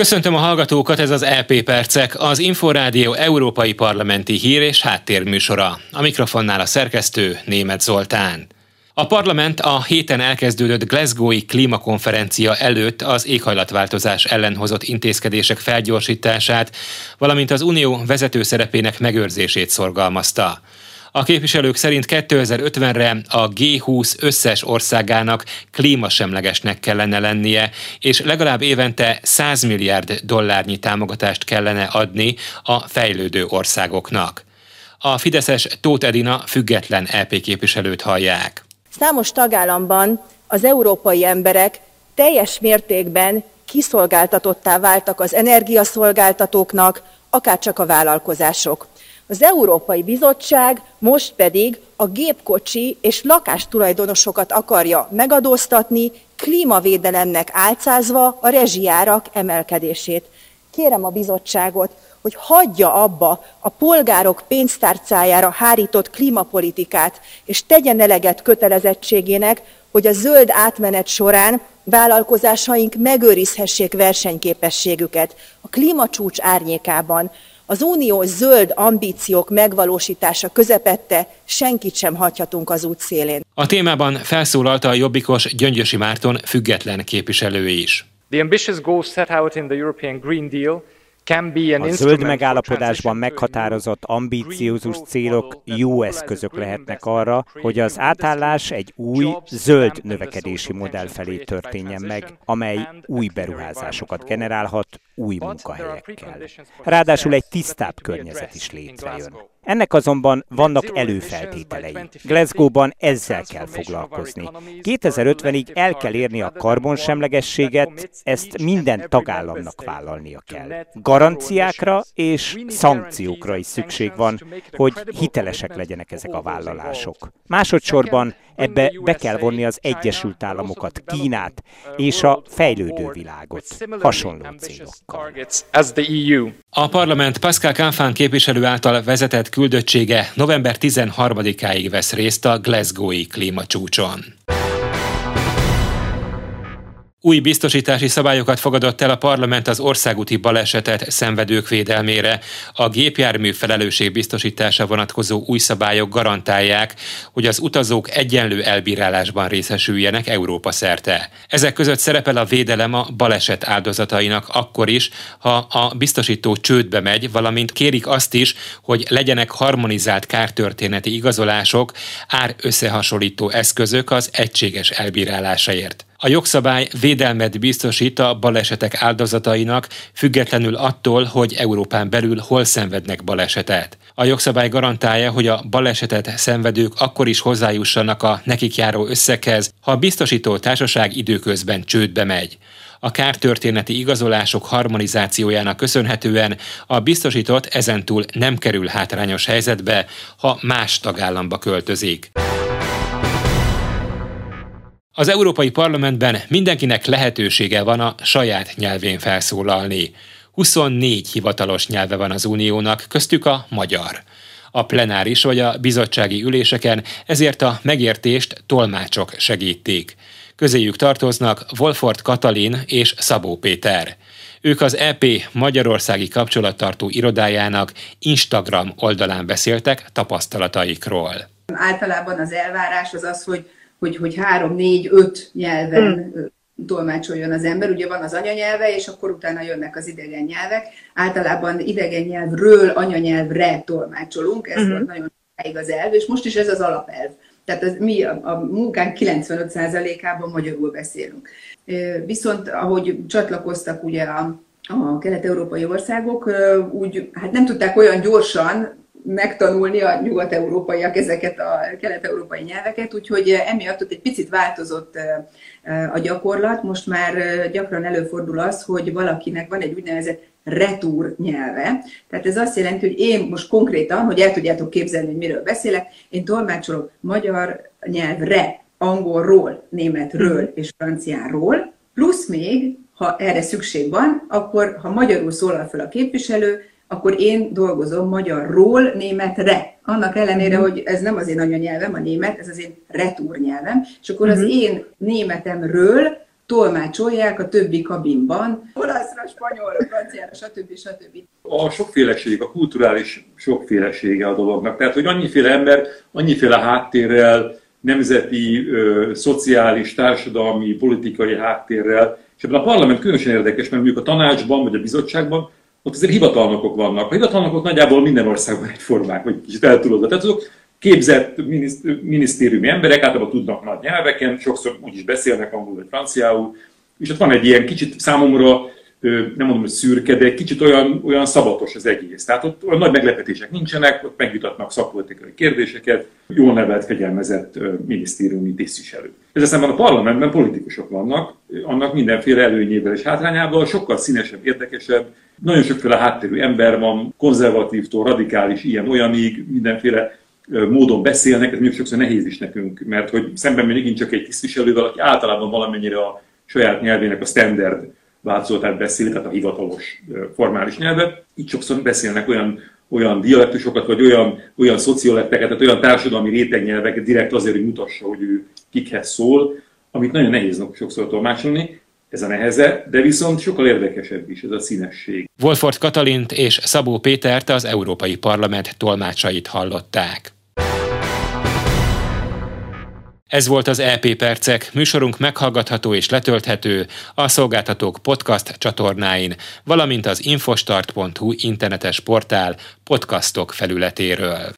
Köszöntöm a hallgatókat, ez az LP Percek, az Inforádió Európai Parlamenti Hír és Háttérműsora. A mikrofonnál a szerkesztő Német Zoltán. A parlament a héten elkezdődött Glasgowi klímakonferencia előtt az éghajlatváltozás ellen hozott intézkedések felgyorsítását, valamint az unió vezető szerepének megőrzését szorgalmazta. A képviselők szerint 2050-re a G20 összes országának klímasemlegesnek kellene lennie, és legalább évente 100 milliárd dollárnyi támogatást kellene adni a fejlődő országoknak. A Fideszes Tóth Edina független EP képviselőt hallják. Számos tagállamban az európai emberek teljes mértékben kiszolgáltatottá váltak az energiaszolgáltatóknak, akárcsak a vállalkozások. Az Európai Bizottság most pedig a gépkocsi és lakástulajdonosokat akarja megadóztatni, klímavédelemnek álcázva a rezsijárak emelkedését. Kérem a bizottságot, hogy hagyja abba a polgárok pénztárcájára hárított klímapolitikát, és tegyen eleget kötelezettségének, hogy a zöld átmenet során vállalkozásaink megőrizhessék versenyképességüket. A klímacsúcs árnyékában az unió zöld ambíciók megvalósítása közepette senkit sem hagyhatunk az út szélén. A témában felszólalta a jobbikos Gyöngyösi Márton független képviselő is. The ambitious goals set out in the European Green Deal a zöld megállapodásban meghatározott ambíciózus célok jó eszközök lehetnek arra, hogy az átállás egy új, zöld növekedési modell felé történjen meg, amely új beruházásokat generálhat új munkahelyekkel. Ráadásul egy tisztább környezet is létrejön. Ennek azonban vannak előfeltételei. Glasgow-ban ezzel kell foglalkozni. 2050-ig el kell érni a karbonsemlegességet, ezt minden tagállamnak vállalnia kell. Garanciákra és szankciókra is szükség van, hogy hitelesek legyenek ezek a vállalások. Másodszorban Ebbe be kell vonni az Egyesült Államokat, Kínát és a fejlődő világot hasonló célokkal. E a parlament Pascal Canfán képviselő által vezetett küldöttsége november 13-áig vesz részt a Glasgow-i klímacsúcson. Új biztosítási szabályokat fogadott el a parlament az országúti balesetet szenvedők védelmére. A gépjármű felelősség biztosítása vonatkozó új szabályok garantálják, hogy az utazók egyenlő elbírálásban részesüljenek Európa szerte. Ezek között szerepel a védelem a baleset áldozatainak akkor is, ha a biztosító csődbe megy, valamint kérik azt is, hogy legyenek harmonizált kártörténeti igazolások, ár összehasonlító eszközök az egységes elbírálásaért. A jogszabály védelmet biztosít a balesetek áldozatainak, függetlenül attól, hogy Európán belül hol szenvednek balesetet. A jogszabály garantálja, hogy a balesetet szenvedők akkor is hozzájussanak a nekik járó összeghez, ha a biztosító társaság időközben csődbe megy. A kártörténeti igazolások harmonizációjának köszönhetően a biztosított ezentúl nem kerül hátrányos helyzetbe, ha más tagállamba költözik. Az Európai Parlamentben mindenkinek lehetősége van a saját nyelvén felszólalni. 24 hivatalos nyelve van az uniónak, köztük a magyar. A plenáris vagy a bizottsági üléseken ezért a megértést tolmácsok segítik. Közéjük tartoznak Wolford Katalin és Szabó Péter. Ők az EP Magyarországi Kapcsolattartó Irodájának Instagram oldalán beszéltek tapasztalataikról. Általában az elvárás az az, hogy hogy, hogy három, négy, öt nyelven mm. tolmácsoljon az ember. Ugye van az anyanyelve, és akkor utána jönnek az idegen nyelvek. Általában idegen nyelvről anyanyelvre tolmácsolunk, ez mm. volt nagyon sokáig az elv, és most is ez az alapelv. Tehát az, mi a, a munkánk 95%-ában magyarul beszélünk. Viszont ahogy csatlakoztak ugye a, a kelet-európai országok, úgy hát nem tudták olyan gyorsan megtanulni a nyugat-európaiak ezeket a kelet-európai nyelveket, úgyhogy emiatt ott egy picit változott a gyakorlat. Most már gyakran előfordul az, hogy valakinek van egy úgynevezett retúr nyelve. Tehát ez azt jelenti, hogy én most konkrétan, hogy el tudjátok képzelni, hogy miről beszélek, én tolmácsolok magyar nyelvre, angolról, németről és franciáról, plusz még, ha erre szükség van, akkor ha magyarul szólal fel a képviselő, akkor én dolgozom magyarról németre. Annak ellenére, uh-huh. hogy ez nem az én anyanyelvem, a német, ez az én retúr nyelvem, és akkor uh-huh. az mhm. én németemről tolmácsolják a többi kabinban, olaszra, spanyolra, franciára, stb. stb. A sokféleség, a kulturális sokfélesége a dolognak. Tehát, hogy annyiféle ember, annyiféle háttérrel, nemzeti, ö, szociális, társadalmi, politikai háttérrel, és ebben a parlament különösen érdekes, mert mondjuk a tanácsban vagy a bizottságban ott azért hivatalnokok vannak. A hivatalnokok nagyjából minden országban egyformák, vagy kicsit eltudodva. Tehát azok képzett minisztériumi emberek, általában tudnak nagy nyelveken, sokszor úgy is beszélnek angolul vagy franciául, és ott van egy ilyen kicsit számomra, nem mondom, hogy szürke, de egy kicsit olyan, olyan szabatos az egész. Tehát ott nagy meglepetések nincsenek, ott megvitatnak szakpolitikai kérdéseket, jól nevelt, fegyelmezett minisztériumi tisztviselő. Ez aztán a parlamentben politikusok vannak, annak mindenféle előnyével és hátrányával, sokkal színesebb, érdekesebb, nagyon sokféle háttérű ember van, konzervatívtól, radikális, ilyen olyanig, mindenféle módon beszélnek, ez mondjuk sokszor nehéz is nekünk, mert hogy szemben még csak egy tisztviselővel, aki általában valamennyire a saját nyelvének a standard változatát beszéli, tehát a hivatalos formális nyelvet, így sokszor beszélnek olyan, olyan dialektusokat, vagy olyan, olyan szocioletteket, tehát olyan társadalmi rétegnyelveket direkt azért, hogy mutassa, hogy ő kikhez szól, amit nagyon nehéz sokszor tolmácsolni, ez a neheze, de viszont sokkal érdekesebb is ez a színesség. Wolford Katalint és Szabó Pétert az Európai Parlament tolmácsait hallották. Ez volt az EP Percek, műsorunk meghallgatható és letölthető a szolgáltatók podcast csatornáin, valamint az infostart.hu internetes portál podcastok felületéről.